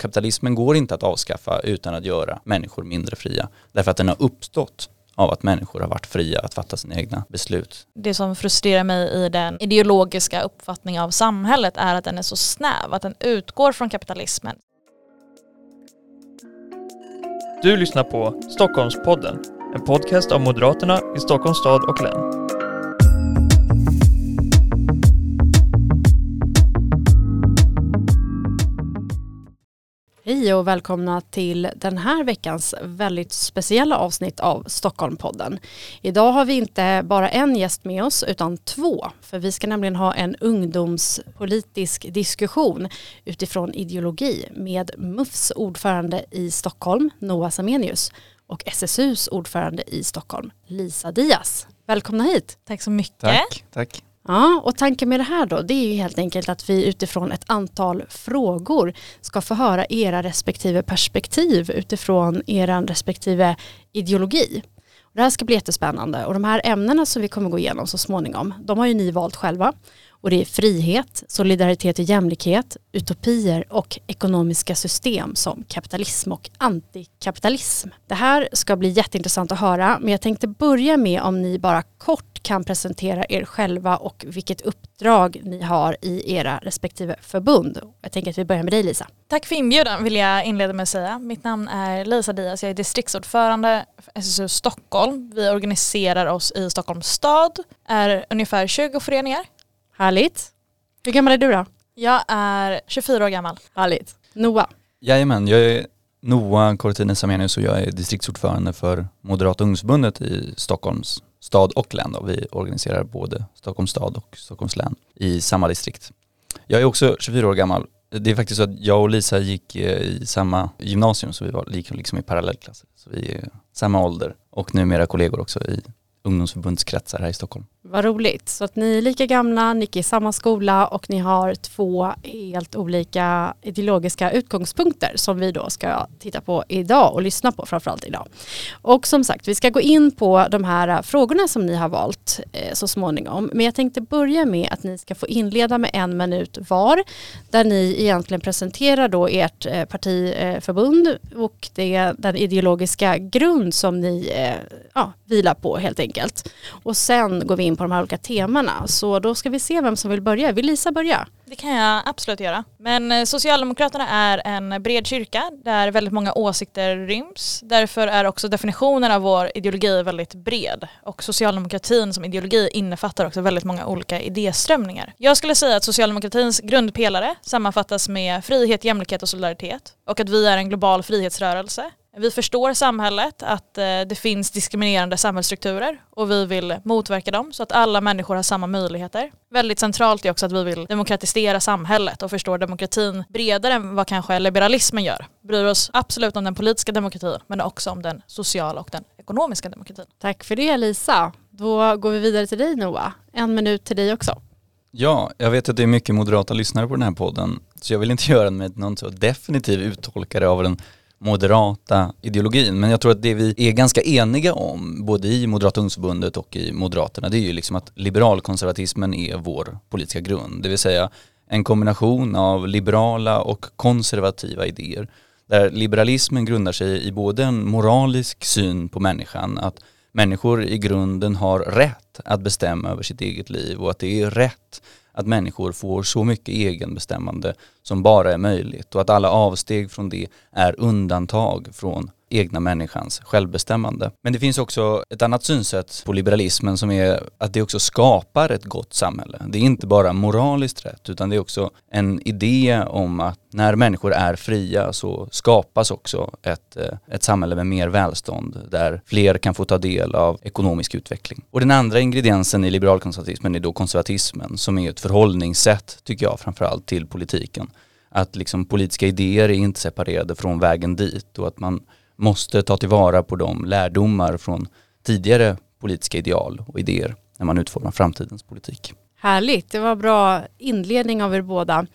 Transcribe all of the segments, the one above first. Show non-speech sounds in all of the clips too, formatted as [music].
Kapitalismen går inte att avskaffa utan att göra människor mindre fria. Därför att den har uppstått av att människor har varit fria att fatta sina egna beslut. Det som frustrerar mig i den ideologiska uppfattningen av samhället är att den är så snäv, att den utgår från kapitalismen. Du lyssnar på Stockholmspodden, en podcast av Moderaterna i Stockholms stad och län. Hej och välkomna till den här veckans väldigt speciella avsnitt av Stockholmpodden. Idag har vi inte bara en gäst med oss utan två. För vi ska nämligen ha en ungdomspolitisk diskussion utifrån ideologi med MUFs ordförande i Stockholm, Noah Samenius och SSUs ordförande i Stockholm, Lisa Diaz. Välkomna hit. Tack så mycket. Tack, tack. Ja, och tanken med det här då, det är ju helt enkelt att vi utifrån ett antal frågor ska få höra era respektive perspektiv utifrån er respektive ideologi. Det här ska bli jättespännande och de här ämnena som vi kommer gå igenom så småningom, de har ju ni valt själva. Och det är frihet, solidaritet och jämlikhet, utopier och ekonomiska system som kapitalism och antikapitalism. Det här ska bli jätteintressant att höra men jag tänkte börja med om ni bara kort kan presentera er själva och vilket uppdrag ni har i era respektive förbund. Jag tänker att vi börjar med dig Lisa. Tack för inbjudan vill jag inleda med att säga. Mitt namn är Lisa Diaz, jag är distriktsordförande för SSU Stockholm. Vi organiserar oss i Stockholms stad, är ungefär 20 föreningar Härligt. Hur gammal är du då? Jag är 24 år gammal. Härligt. Noah? Jajamän, jag är Noah Cortines Samenius och jag är distriktsordförande för Moderata ungdomsförbundet i Stockholms stad och län. Då. Vi organiserar både Stockholms stad och Stockholms län i samma distrikt. Jag är också 24 år gammal. Det är faktiskt så att jag och Lisa gick eh, i samma gymnasium så vi var liksom i parallellklasser. Så vi är samma ålder och numera kollegor också i ungdomsförbundskretsar här i Stockholm. Vad roligt. Så att ni är lika gamla, ni gick i samma skola och ni har två helt olika ideologiska utgångspunkter som vi då ska titta på idag och lyssna på framförallt idag. Och som sagt, vi ska gå in på de här frågorna som ni har valt eh, så småningom. Men jag tänkte börja med att ni ska få inleda med en minut var där ni egentligen presenterar då ert eh, partiförbund och det, den ideologiska grund som ni eh, ja, vilar på helt enkelt. Och sen går vi in på de här olika temana. Så då ska vi se vem som vill börja. Vill Lisa börja? Det kan jag absolut göra. Men eh, Socialdemokraterna är en bred kyrka där väldigt många åsikter ryms. Därför är också definitionen av vår ideologi väldigt bred. Och socialdemokratin som ideologi innefattar också väldigt många olika idéströmningar. Jag skulle säga att socialdemokratins grundpelare sammanfattas med frihet, jämlikhet och solidaritet. Och att vi är en global frihetsrörelse vi förstår samhället, att eh, det finns diskriminerande samhällsstrukturer och vi vill motverka dem så att alla människor har samma möjligheter. Väldigt centralt är också att vi vill demokratisera samhället och förstår demokratin bredare än vad kanske liberalismen gör. Vi bryr oss absolut om den politiska demokratin men också om den sociala och den ekonomiska demokratin. Tack för det Lisa. Då går vi vidare till dig Noah. En minut till dig också. Ja, jag vet att det är mycket moderata lyssnare på den här podden så jag vill inte [laughs] göra den med någon så definitiv uttolkare av den moderata ideologin. Men jag tror att det vi är ganska eniga om, både i Moderata ungdomsförbundet och i Moderaterna, det är ju liksom att liberalkonservatismen är vår politiska grund. Det vill säga en kombination av liberala och konservativa idéer. Där liberalismen grundar sig i både en moralisk syn på människan, att människor i grunden har rätt att bestämma över sitt eget liv och att det är rätt att människor får så mycket egenbestämmande som bara är möjligt och att alla avsteg från det är undantag från egna människans självbestämmande. Men det finns också ett annat synsätt på liberalismen som är att det också skapar ett gott samhälle. Det är inte bara moraliskt rätt utan det är också en idé om att när människor är fria så skapas också ett, eh, ett samhälle med mer välstånd där fler kan få ta del av ekonomisk utveckling. Och den andra ingrediensen i liberalkonservatismen är då konservatismen som är ett förhållningssätt, tycker jag, framförallt till politiken. Att liksom politiska idéer är inte separerade från vägen dit och att man måste ta tillvara på de lärdomar från tidigare politiska ideal och idéer när man utformar framtidens politik. Härligt, det var bra inledning av er båda.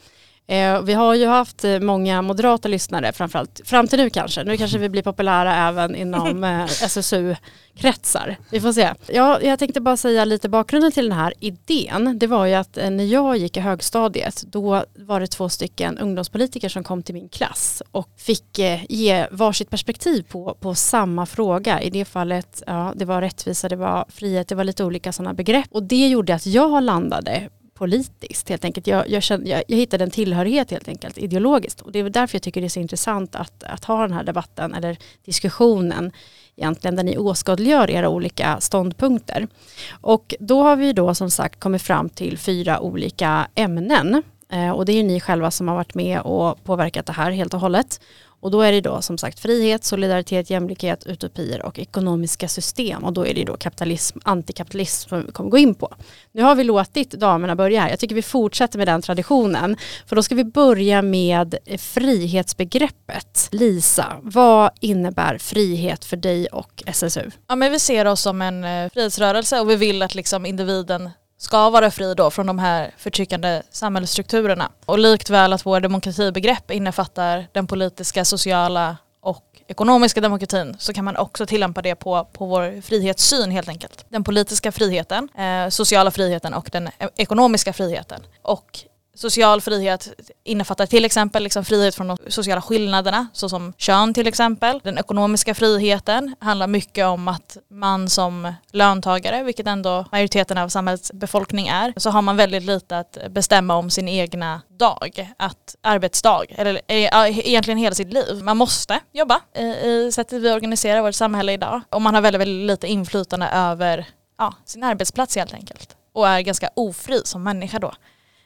Eh, vi har ju haft eh, många moderata lyssnare, framförallt fram till nu kanske. Nu kanske vi blir populära även inom [laughs] eh, SSU-kretsar. Vi får se. Ja, jag tänkte bara säga lite bakgrunden till den här idén. Det var ju att när jag gick i högstadiet, då var det två stycken ungdomspolitiker som kom till min klass och fick ge varsitt perspektiv på, på samma fråga. I det fallet, ja, det var rättvisa, det var frihet, det var lite olika sådana begrepp. Och det gjorde att jag landade politiskt helt enkelt. Jag, jag, kände, jag, jag hittade en tillhörighet helt enkelt ideologiskt och det är därför jag tycker det är så intressant att, att ha den här debatten eller diskussionen egentligen där ni åskådliggör era olika ståndpunkter. Och då har vi då som sagt kommit fram till fyra olika ämnen eh, och det är ju ni själva som har varit med och påverkat det här helt och hållet. Och då är det då som sagt frihet, solidaritet, jämlikhet, utopier och ekonomiska system. Och då är det då kapitalism, antikapitalism som vi kommer gå in på. Nu har vi låtit damerna börja här. Jag tycker vi fortsätter med den traditionen. För då ska vi börja med frihetsbegreppet. Lisa, vad innebär frihet för dig och SSU? Ja men vi ser oss som en eh, frihetsrörelse och vi vill att liksom individen ska vara fri då från de här förtryckande samhällsstrukturerna. Och likt väl att vår demokratibegrepp innefattar den politiska, sociala och ekonomiska demokratin så kan man också tillämpa det på, på vår frihetssyn helt enkelt. Den politiska friheten, eh, sociala friheten och den e-, ekonomiska friheten. Och Social frihet innefattar till exempel liksom frihet från de sociala skillnaderna såsom kön till exempel. Den ekonomiska friheten handlar mycket om att man som löntagare, vilket ändå majoriteten av samhällets befolkning är, så har man väldigt lite att bestämma om sin egna dag, att arbetsdag, eller eh, egentligen hela sitt liv. Man måste jobba i sättet vi organiserar vårt samhälle idag och man har väldigt, väldigt lite inflytande över ja, sin arbetsplats helt enkelt och är ganska ofri som människa då.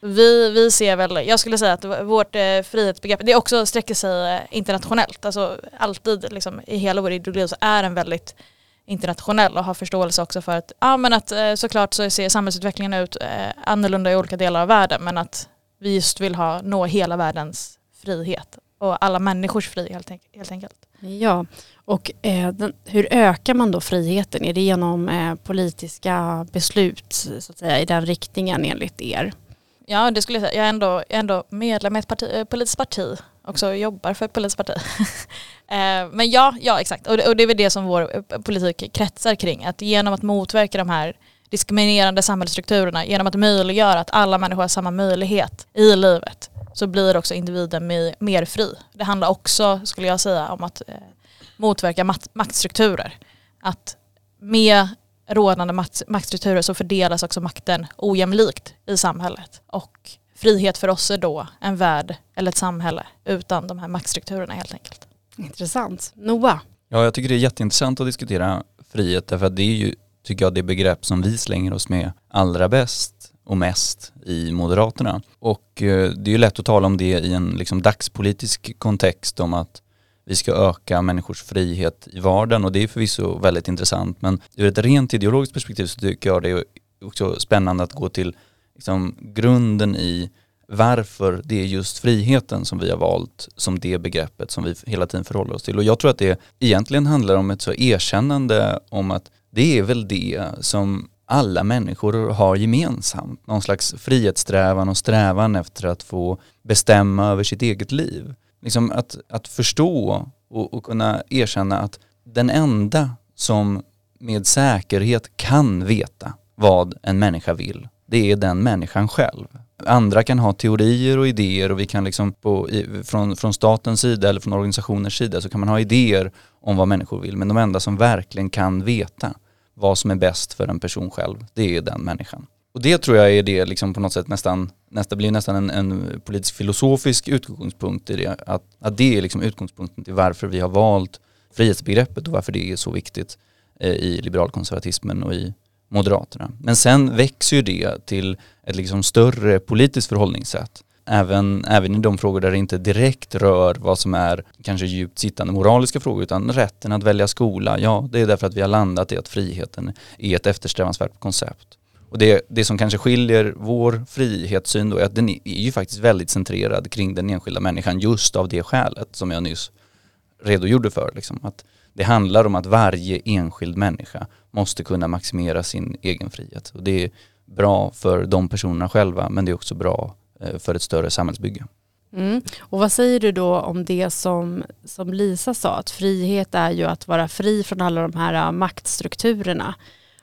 Vi, vi ser väl, jag skulle säga att vårt eh, frihetsbegrepp, det också sträcker sig eh, internationellt. Alltså alltid liksom, i hela vår ideologi så är den väldigt internationell och har förståelse också för att, ja men att eh, såklart så ser samhällsutvecklingen ut eh, annorlunda i olika delar av världen men att vi just vill ha, nå hela världens frihet och alla människors frihet helt enkelt. Ja, och eh, den, hur ökar man då friheten? Är det genom eh, politiska beslut så att säga, i den riktningen enligt er? Ja det skulle jag säga. Jag är ändå, ändå medlem i ett parti, eh, politiskt parti. Också jobbar för ett politiskt parti. [laughs] Eh, men ja, ja exakt. Och det, och det är väl det som vår eh, politik kretsar kring. Att genom att motverka de här diskriminerande samhällsstrukturerna, genom att möjliggöra att alla människor har samma möjlighet i livet så blir också individen mer fri. Det handlar också, skulle jag säga, om att motverka maktstrukturer. Att med rådande makt, maktstrukturer så fördelas också makten ojämlikt i samhället. Och frihet för oss är då en värld eller ett samhälle utan de här maktstrukturerna helt enkelt. Intressant. Noah? Ja, jag tycker det är jätteintressant att diskutera frihet därför att det är ju, tycker jag, det begrepp som vi slänger oss med allra bäst och mest i Moderaterna. Och eh, det är ju lätt att tala om det i en liksom dagspolitisk kontext om att vi ska öka människors frihet i vardagen och det är förvisso väldigt intressant men ur ett rent ideologiskt perspektiv så tycker jag det är också spännande att gå till liksom, grunden i varför det är just friheten som vi har valt som det begreppet som vi hela tiden förhåller oss till. Och jag tror att det egentligen handlar om ett så erkännande om att det är väl det som alla människor har gemensamt. Någon slags frihetssträvan och strävan efter att få bestämma över sitt eget liv liksom att, att förstå och, och kunna erkänna att den enda som med säkerhet kan veta vad en människa vill, det är den människan själv. Andra kan ha teorier och idéer och vi kan liksom på, i, från, från statens sida eller från organisationers sida så kan man ha idéer om vad människor vill men de enda som verkligen kan veta vad som är bäst för en person själv, det är den människan. Och det tror jag är det liksom på något sätt nästan, nästa blir nästan en, en politisk filosofisk utgångspunkt i det. Att, att det är liksom utgångspunkten till varför vi har valt frihetsbegreppet och varför det är så viktigt eh, i liberalkonservatismen och i Moderaterna. Men sen växer ju det till ett liksom större politiskt förhållningssätt. Även, även i de frågor där det inte direkt rör vad som är kanske djupt sittande moraliska frågor utan rätten att välja skola. Ja, det är därför att vi har landat i att friheten är ett eftersträvansvärt koncept. Och det, det som kanske skiljer vår frihetssyn då är att den är ju faktiskt väldigt centrerad kring den enskilda människan just av det skälet som jag nyss redogjorde för. Liksom. Att det handlar om att varje enskild människa måste kunna maximera sin egen frihet. Och det är bra för de personerna själva men det är också bra eh, för ett större samhällsbygge. Mm. Och vad säger du då om det som, som Lisa sa, att frihet är ju att vara fri från alla de här äh, maktstrukturerna.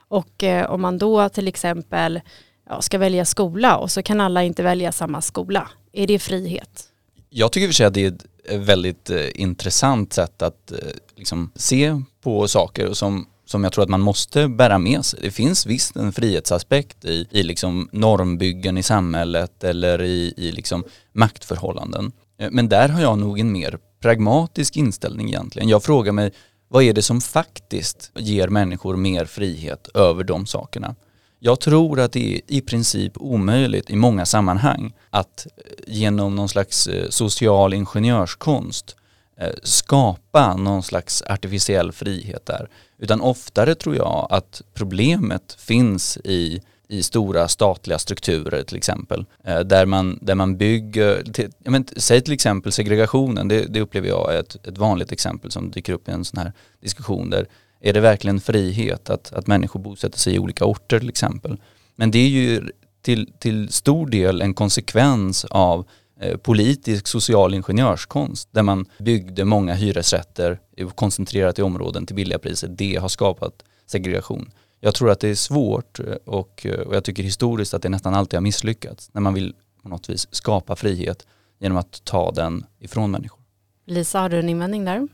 Och eh, om man då till exempel ja, ska välja skola och så kan alla inte välja samma skola, är det frihet? Jag tycker i och för sig att det är ett eh, väldigt eh, intressant sätt att eh, liksom, se på saker som som jag tror att man måste bära med sig. Det finns visst en frihetsaspekt i, i liksom normbyggen i samhället eller i, i liksom maktförhållanden. Eh, men där har jag nog en mer pragmatisk inställning egentligen. Jag frågar mig vad är det som faktiskt ger människor mer frihet över de sakerna? Jag tror att det är i princip omöjligt i många sammanhang att eh, genom någon slags eh, social ingenjörskonst eh, skapa någon slags artificiell frihet där. Utan oftare tror jag att problemet finns i, i stora statliga strukturer till exempel. Eh, där, man, där man bygger, till, men, säg till exempel segregationen, det, det upplever jag är ett, ett vanligt exempel som dyker upp i en sån här diskussion där är det verkligen frihet att, att människor bosätter sig i olika orter till exempel. Men det är ju till, till stor del en konsekvens av Eh, politisk social ingenjörskonst där man byggde många hyresrätter koncentrerat i områden till billiga priser. Det har skapat segregation. Jag tror att det är svårt eh, och, eh, och jag tycker historiskt att det nästan alltid har misslyckats när man vill på något vis skapa frihet genom att ta den ifrån människor. Lisa, har du en invändning där?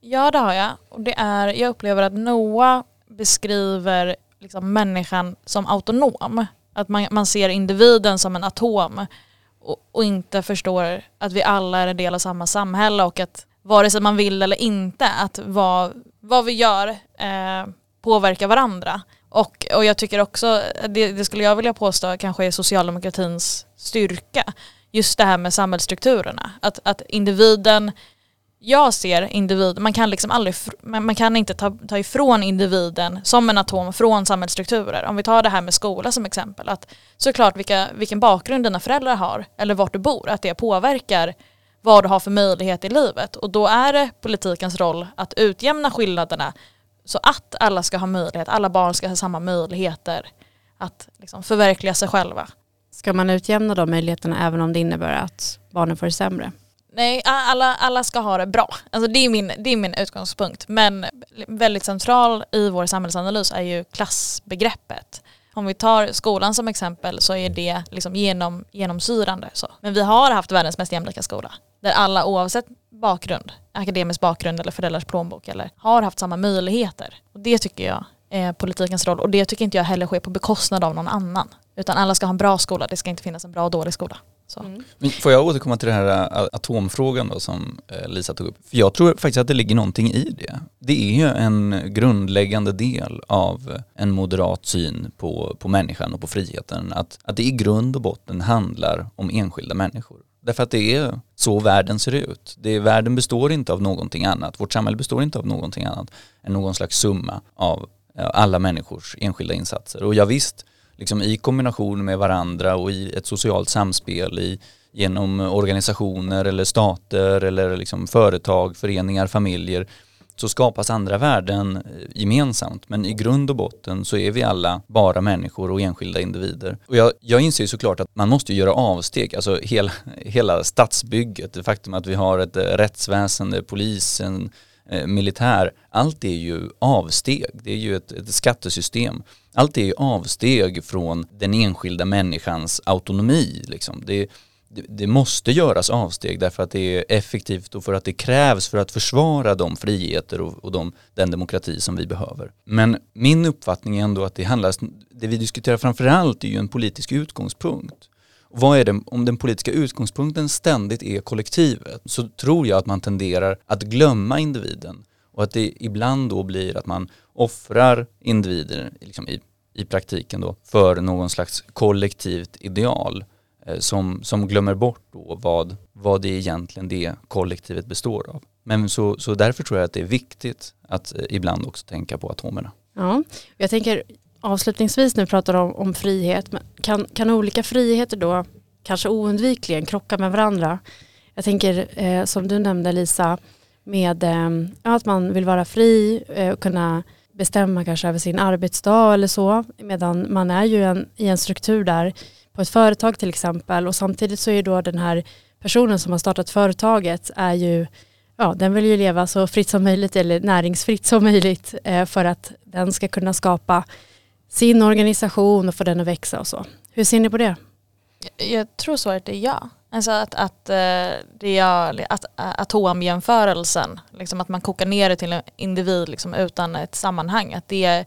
Ja det har jag. Och det är, jag upplever att Noah beskriver liksom människan som autonom. Att man, man ser individen som en atom och, och, inte förstår att vi alla är en del av samma samhälle och att vare sig man vill eller inte att vad, vad vi gör eh, påverkar varandra. Och, och jag tycker också, det, det, skulle jag vilja påstå kanske är socialdemokratins styrka, just det här med samhällsstrukturerna. Att, att individen jag ser individen, man kan liksom aldrig, man kan inte ta, ta ifrån individen som en atom från samhällsstrukturer. Om vi tar det här med skola som exempel, att såklart vilka, vilken bakgrund dina föräldrar har eller vart du bor, att det påverkar vad du har för möjlighet i livet. Och då är det politikens roll att utjämna skillnaderna så att alla ska ha möjlighet, alla barn ska ha samma möjligheter att liksom förverkliga sig själva. Ska man utjämna de möjligheterna även om det innebär att barnen får det sämre? Nej, alla, alla ska ha det bra. Alltså det, är min, det är min utgångspunkt. Men väldigt central i vår samhällsanalys är ju klassbegreppet. Om vi tar skolan som exempel så är det liksom genom, genomsyrande. Så. Men vi har haft världens mest jämlika skola. Där alla oavsett bakgrund, akademisk bakgrund eller föräldrars plånbok eller har haft samma möjligheter. Och det tycker jag är politikens roll och det tycker inte jag heller sker på bekostnad av någon annan. Utan alla ska ha en bra skola, det ska inte finnas en bra och dålig skola. Mm. får jag återkomma till den här äh, atomfrågan då som äh, Lisa tog upp? För jag tror faktiskt att det ligger någonting i det. Det är ju en grundläggande del av en moderat syn på, på människan och på friheten. Att, att det i grund och botten handlar om enskilda människor. Därför att det är så världen ser ut. Det, världen består inte av någonting annat. Vårt samhälle består inte av någonting annat än någon slags summa av eh, alla människors enskilda insatser. Och jag visst, liksom i kombination med varandra och i ett socialt samspel i, genom organisationer eller stater eller liksom företag, föreningar, familjer så skapas andra värden eh, gemensamt men i grund och botten så är vi alla bara människor och enskilda individer. Och jag, jag inser ju såklart att man måste göra avsteg, alltså hela, [laughs] hela stadsbygget, det faktum att vi har ett eh, rättsväsende, eh, polisen, eh, militär, allt är ju avsteg, det är ju ett, ett skattesystem allt är ju avsteg från den enskilda människans autonomi. Liksom. Det, det, måste göras avsteg därför att det är effektivt och för att det krävs för att försvara de friheter och, och de, den demokrati som vi behöver. Men min uppfattning är ändå att det handlar, det vi diskuterar framförallt är ju en politisk utgångspunkt. Och vad är det, om den politiska utgångspunkten ständigt är kollektivet så tror jag att man tenderar att glömma individen och att det ibland då blir att man offrar individer liksom i, i praktiken då för någon slags kollektivt ideal Eh, som, som glömmer bort då vad, vad det är egentligen det kollektivet består av. Men så, så därför tror jag att det är viktigt att eh, ibland också tänka på atomerna. Ja, jag tänker avslutningsvis nu pratar om, om frihet, men kan, kan olika friheter då kanske oundvikligen krocka med varandra? Jag tänker eh, som du nämnde Lisa, med eh, att man vill vara fri eh, och kunna bestämma kanske över sin arbetsdag eller så. Medan man är ju en, i en struktur där på ett företag till exempel och samtidigt så är då den här personen som har startat företaget är ju, ja den vill ju leva så fritt som möjligt eller näringsfritt som möjligt eh, för att den ska kunna skapa sin organisation och få den att växa och så. Hur ser ni på det? Jag tror svaret är ja. Alltså att, att, eh, det är, att eh, atomjämförelsen, liksom att man kokar ner det till en individ liksom utan ett sammanhang, att det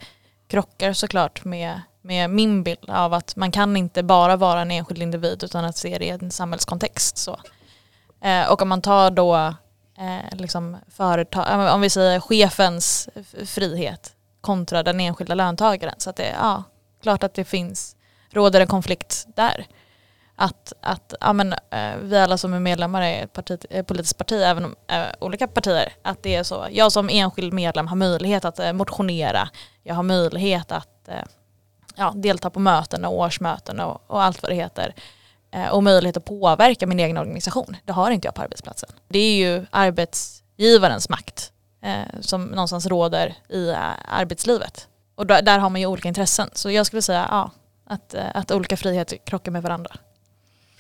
krockar såklart med, med min bild av att man kan inte bara vara en enskild individ utan att se det i en samhällskontext. Så. Eh, och om man tar då eh, liksom företag, om vi säger chefens frihet kontra den enskilda löntagaren. Så att det är ja, klart att det finns, råder en konflikt där att, att ja, men, eh, vi alla som är medlemmar i ett, parti, eh, politiskt parti, även om eh, olika partier, att det är så. Jag som enskild medlem har möjlighet att eh, motionera, jag har möjlighet att eh, ja, delta på möten och årsmöten och, och allt vad det heter. Eh, och möjlighet att påverka min egen organisation. Det har inte jag på arbetsplatsen. Det är ju arbetsgivarens makt eh, som någonstans råder i eh, arbetslivet. Och där, där har man ju olika intressen. Så jag skulle säga ja, att, att olika friheter krockar med varandra.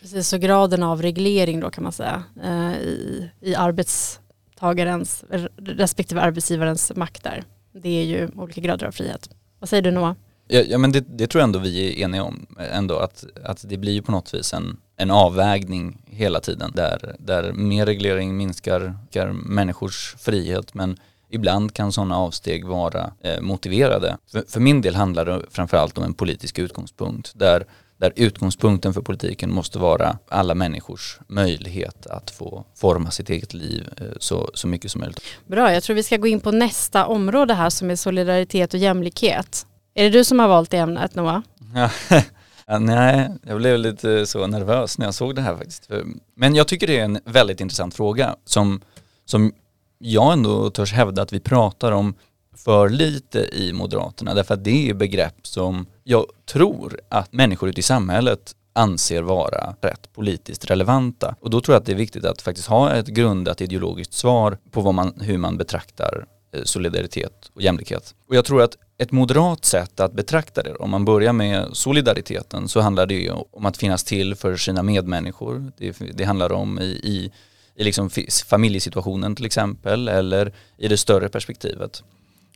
Precis, så graden av reglering då kan man säga eh, i, i arbetstagarens respektive arbetsgivarens makt där. Det är ju olika grader av frihet. Vad säger du Noah? Ja, ja men det, det, tror jag ändå vi är eniga om eh, ändå att, att det blir ju på något vis en, en avvägning hela tiden där, där mer reglering minskar, minskar människors frihet men ibland kan sådana avsteg vara eh, motiverade. För, för, min del handlar det framförallt om en politisk utgångspunkt där där utgångspunkten för politiken måste vara alla människors möjlighet att få forma sitt eget liv eh, så, så mycket som möjligt. Bra, jag tror vi ska gå in på nästa område här som är solidaritet och jämlikhet. Är det du som har valt det ämnet Noah? [laughs] Ja, nej, jag blev lite så nervös när jag såg det här faktiskt. Men jag tycker det är en väldigt intressant fråga som, som jag ändå törs hävda att vi pratar om för lite i Moderaterna därför att det är begrepp som jag tror att människor ute i samhället anser vara rätt politiskt relevanta. Och då tror jag att det är viktigt att faktiskt ha ett grundat ideologiskt svar på vad man, hur man betraktar Eh, solidaritet och jämlikhet. Och jag tror att ett moderat sätt att betrakta det, om man börjar med solidariteten så handlar det ju om att finnas till för sina medmänniskor. Det, det handlar om i, i, i liksom familjesituationen till exempel eller i det större perspektivet.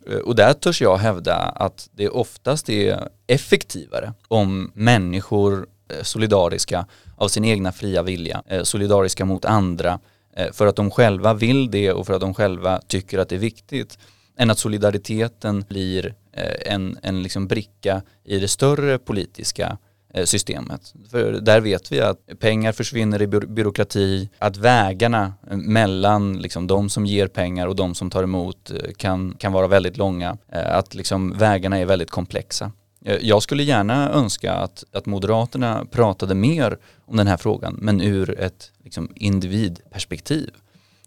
Eh, och där törs jag hävda att det oftast är effektivare om människor eh, solidariska av sin egna fria vilja, solidariska mot andra Eh, för att de själva vill det och för att de själva tycker att det är viktigt än att solidariteten blir eh, en, en liksom bricka i det större politiska eh, systemet. För där vet vi att pengar försvinner i byråkrati, att vägarna mellan liksom de som ger pengar och de som tar emot kan, kan vara väldigt långa, att liksom vägarna är väldigt komplexa. Eh, jag skulle gärna önska att, att Moderaterna pratade mer om den här frågan men ur ett liksom, individperspektiv.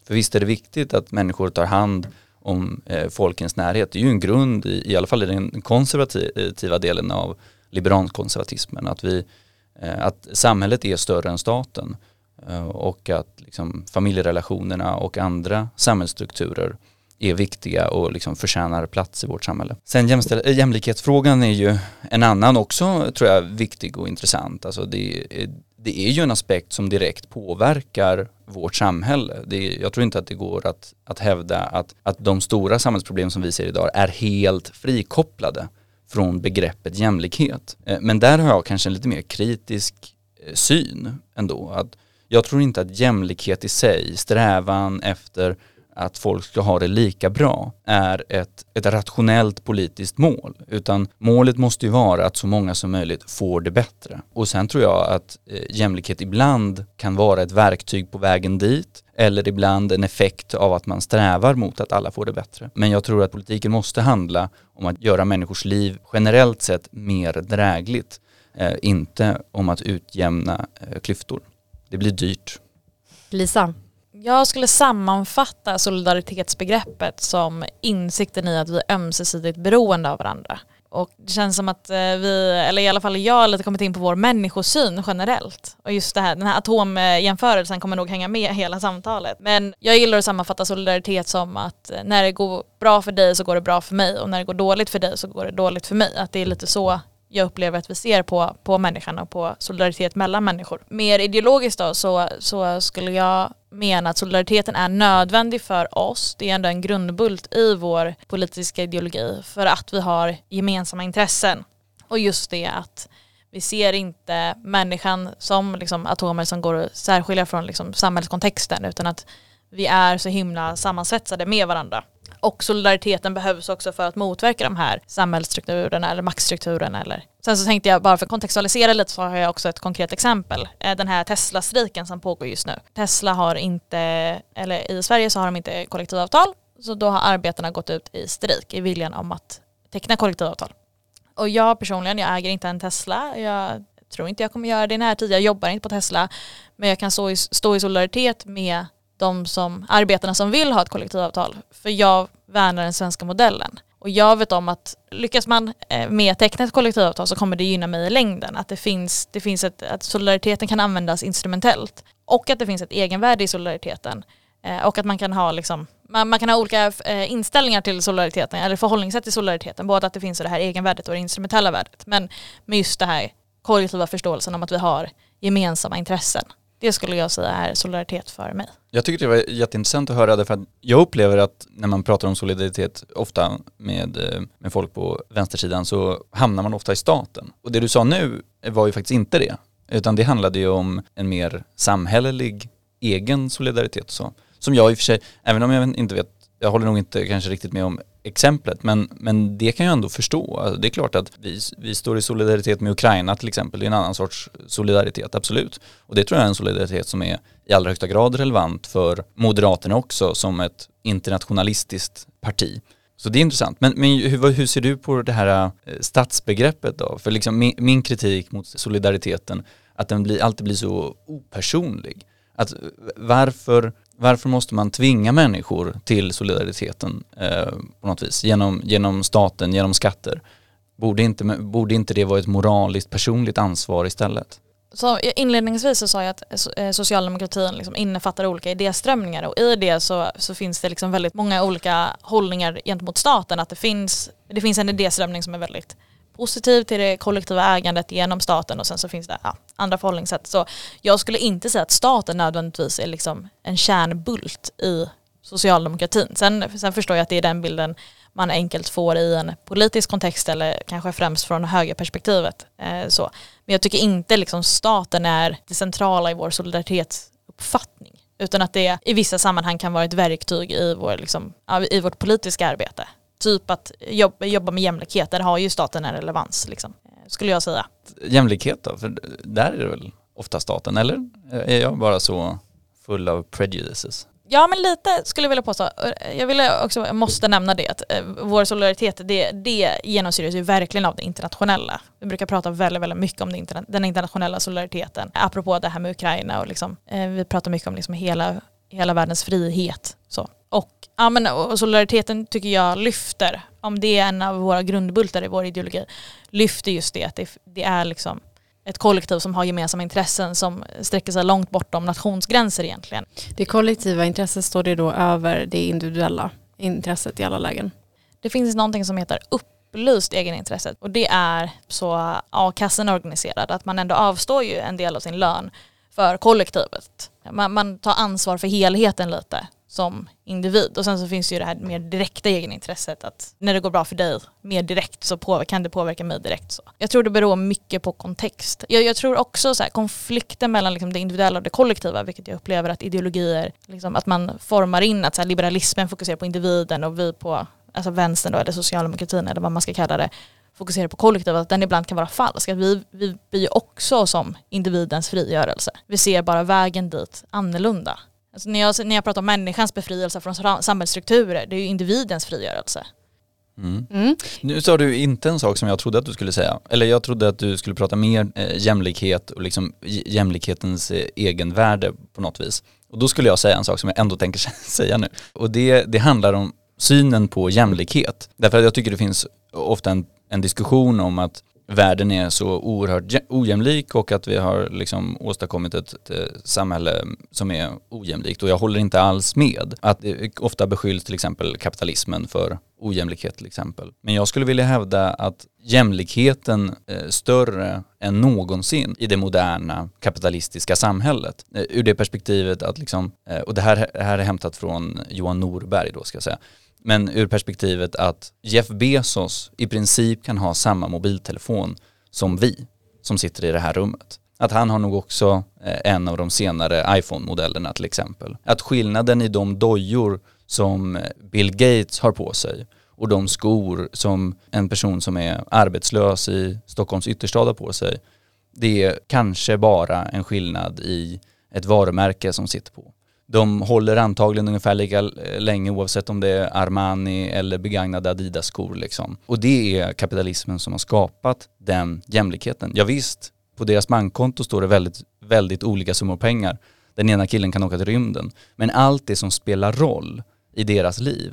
För visst är det viktigt att människor tar hand om eh, folkens närhet. Det är ju en grund i, i alla fall i den konservativa delen av liberalkonservatismen, att, vi, eh, att samhället är större än staten eh, och att liksom familjerelationerna och andra samhällsstrukturer är viktiga och liksom förtjänar plats i vårt samhälle. Sen jämställ- eh, jämlikhetsfrågan är ju en annan också tror jag viktig och intressant. Alltså det, är, det är ju en aspekt som direkt påverkar vårt samhälle. Det, jag tror inte att det går att, att hävda att, att de stora samhällsproblem som vi ser idag är helt frikopplade från begreppet jämlikhet. Eh, men där har jag kanske en lite mer kritisk syn ändå. Att jag tror inte att jämlikhet i sig, strävan efter att folk ska ha det lika bra är ett, ett rationellt politiskt mål. Utan målet måste ju vara att så många som möjligt får det bättre. Och sen tror jag att eh, jämlikhet ibland kan vara ett verktyg på vägen dit eller ibland en effekt av att man strävar mot att alla får det bättre. Men jag tror att politiken måste handla om att göra människors liv generellt sett mer drägligt, eh, inte om att utjämna eh, klyftor. Det blir dyrt. Lisa? Jag skulle sammanfatta solidaritetsbegreppet som insikten i att vi är ömsesidigt beroende av varandra. Och det känns som att eh, vi, eller i alla fall jag, har lite kommit in på vår människosyn generellt. Och just det här, den här atomjämförelsen kommer nog hänga med hela samtalet. Men jag gillar att sammanfatta solidaritet som att eh, när det går bra för dig så går det bra för mig och när det går dåligt för dig så går det dåligt för mig. Att det är lite så jag upplever att vi ser på, på människan och på solidaritet mellan människor. Mer ideologiskt då så, så skulle jag mena att solidariteten är nödvändig för oss. Det är ändå en grundbult i vår politiska ideologi för att vi har gemensamma intressen. Och just det att vi ser inte människan som liksom atomer som går att särskilja från liksom samhällskontexten utan att vi är så himla sammansvetsade med varandra. Och solidariteten behövs också för att motverka de här samhällsstrukturerna eller maktstrukturerna. Eller. Sen så tänkte jag bara för att kontextualisera lite så har jag också ett konkret exempel. Eh, den här Tesla-striken som pågår just nu. Tesla har inte, eller i Sverige så har de inte kollektivavtal. Så då har arbetarna gått ut i strejk i viljan om att teckna kollektivavtal. Och jag personligen, jag äger inte en Tesla. Jag tror inte jag kommer göra det i närtid. Jag jobbar inte på Tesla. Men jag kan stå i, stå i solidaritet med de som, arbetarna som vill ha ett kollektivavtal. För jag värnar den svenska modellen. Och jag vet om att lyckas man eh, med att teckna ett kollektivavtal så kommer det gynna mig i längden. Att det finns, det finns ett, att solidariteten kan användas instrumentellt. Och att det finns ett egenvärde i solidariteten. Eh, och att man kan ha liksom, man, man kan ha olika eh, inställningar till solidariteten eller förhållningssätt till solidariteten. Både att det finns det här egenvärdet och det instrumentella värdet. Men med just det här kollektiva förståelsen om att vi har gemensamma intressen. Det skulle jag säga är solidaritet för mig. Jag tycker det var jätteintressant att höra därför att jag upplever att när man pratar om solidaritet ofta med, eh, med folk på vänstersidan så hamnar man ofta i staten. Och det du sa nu var ju faktiskt inte det. Utan det handlade ju om en mer samhällelig egen solidaritet så. Som jag i och för sig, även om jag inte vet, jag håller nog inte kanske riktigt med om exemplet, men, men det kan jag ändå förstå. Alltså, det är klart att vi, vi står i solidaritet med Ukraina till exempel, det är en annan sorts solidaritet, absolut. Och det tror jag är en solidaritet som är i allra högsta grad relevant för Moderaterna också som ett internationalistiskt parti. Så det är intressant. Men, men hur, hur, ser du på det här eh, statsbegreppet då? För liksom min, min kritik mot solidariteten, att den blir, alltid blir så opersonlig. Att eh, varför varför måste man tvinga människor till solidariteten eh, på något vis? Genom, genom staten, genom skatter. Borde inte, borde inte det vara ett moraliskt personligt ansvar istället? Så inledningsvis så sa jag att eh, socialdemokratin liksom innefattar olika idéströmningar och i det så, så finns det liksom väldigt många olika hållningar gentemot staten. Att det finns, det finns en idéströmning som är väldigt positiv till det kollektiva ägandet genom staten och sen så finns det ja, andra förhållningssätt. Så jag skulle inte säga att staten nödvändigtvis är liksom en kärnbult i socialdemokratin. Sen, sen förstår jag att det är den bilden man enkelt får i en politisk kontext eller kanske främst från högerperspektivet. Eh, så. Men jag tycker inte liksom staten är det centrala i vår solidaritetsuppfattning utan att det i vissa sammanhang kan vara ett verktyg i, vår, liksom, i vårt politiska arbete typ att jobba, jobba med jämlikhet, där har ju staten en relevans liksom, skulle jag säga. Jämlikhet då, för där är det väl ofta staten, eller? Är jag bara så full av prejudices? Ja men lite skulle jag vilja påstå. Jag ville också, jag måste nämna det, att eh, vår solidaritet det, det genomsyras ju verkligen av det internationella. Vi brukar prata väldigt, väldigt mycket om det, den internationella solidariteten. Apropå det här med Ukraina och liksom, eh, vi pratar mycket om liksom hela, hela världens frihet. Och, ja, men, och solidariteten tycker jag lyfter, om det är en av våra grundbultar i vår ideologi, lyfter just det att det, det är liksom ett kollektiv som har gemensamma intressen som sträcker sig långt bortom nationsgränser egentligen. Det kollektiva intresset står det då över det individuella intresset i alla lägen? Det finns någonting som heter upplyst egenintresset och det är så a-kassan är organiserad att man ändå avstår ju en del av sin lön för kollektivet. Man, man tar ansvar för helheten lite som individ. Och sen så finns ju det här mer direkta egenintresset att när det går bra för dig mer direkt så på, kan det påverka mig direkt. Så. Jag tror det beror mycket på kontext. Jag, jag tror också så här, konflikten mellan liksom det individuella och det kollektiva, vilket jag upplever att ideologier, liksom, att man formar in att så här, liberalismen fokuserar på individen och vi på alltså vänstern då, eller socialdemokratin eller vad man ska kalla det, fokuserar på kollektivet, att den ibland kan vara falsk. Att vi, vi blir också som individens frigörelse. Vi ser bara vägen dit annorlunda. Alltså när, jag, när jag pratar om människans befrielse från samhällsstrukturer, det är ju individens frigörelse. Mm. Mm. Nu sa du inte en sak som jag trodde att du skulle säga. Eller jag trodde att du skulle prata mer eh, jämlikhet och liksom jämlikhetens eh, egenvärde på något vis. Och då skulle jag säga en sak som jag ändå tänker [laughs] säga nu. Och det, det handlar om synen på jämlikhet. Därför att jag tycker det finns ofta en, en diskussion om att världen är så oerhört ojämlik och att vi har liksom åstadkommit ett, ett, eh, samhälle som är ojämlikt och jag håller inte alls med. Att det ofta beskylls till exempel kapitalismen för ojämlikhet till exempel. Men jag skulle vilja hävda att jämlikheten är större än någonsin i det moderna kapitalistiska samhället. Eh, ur det perspektivet att liksom, eh, och det här, här är hämtat från Johan Norberg då ska jag säga, men ur perspektivet att Jeff Bezos i princip kan ha samma mobiltelefon som vi som sitter i det här rummet. Att han har nog också eh, en av de senare iPhone-modellerna till exempel. Att skillnaden i de dojor som eh, Bill Gates har på sig och de skor som en person som är arbetslös i Stockholms ytterstad har på sig, det är kanske bara en skillnad i ett varumärke som sitter på. De håller antagligen ungefär lika eh, länge oavsett om det är Armani eller begagnade Adidas-skor liksom. Och det är kapitalismen som har skapat den jämlikheten. Ja, visst, på deras bankkonto står det väldigt, väldigt olika summor pengar. Den ena killen kan åka till rymden. Men allt det som spelar roll i deras liv,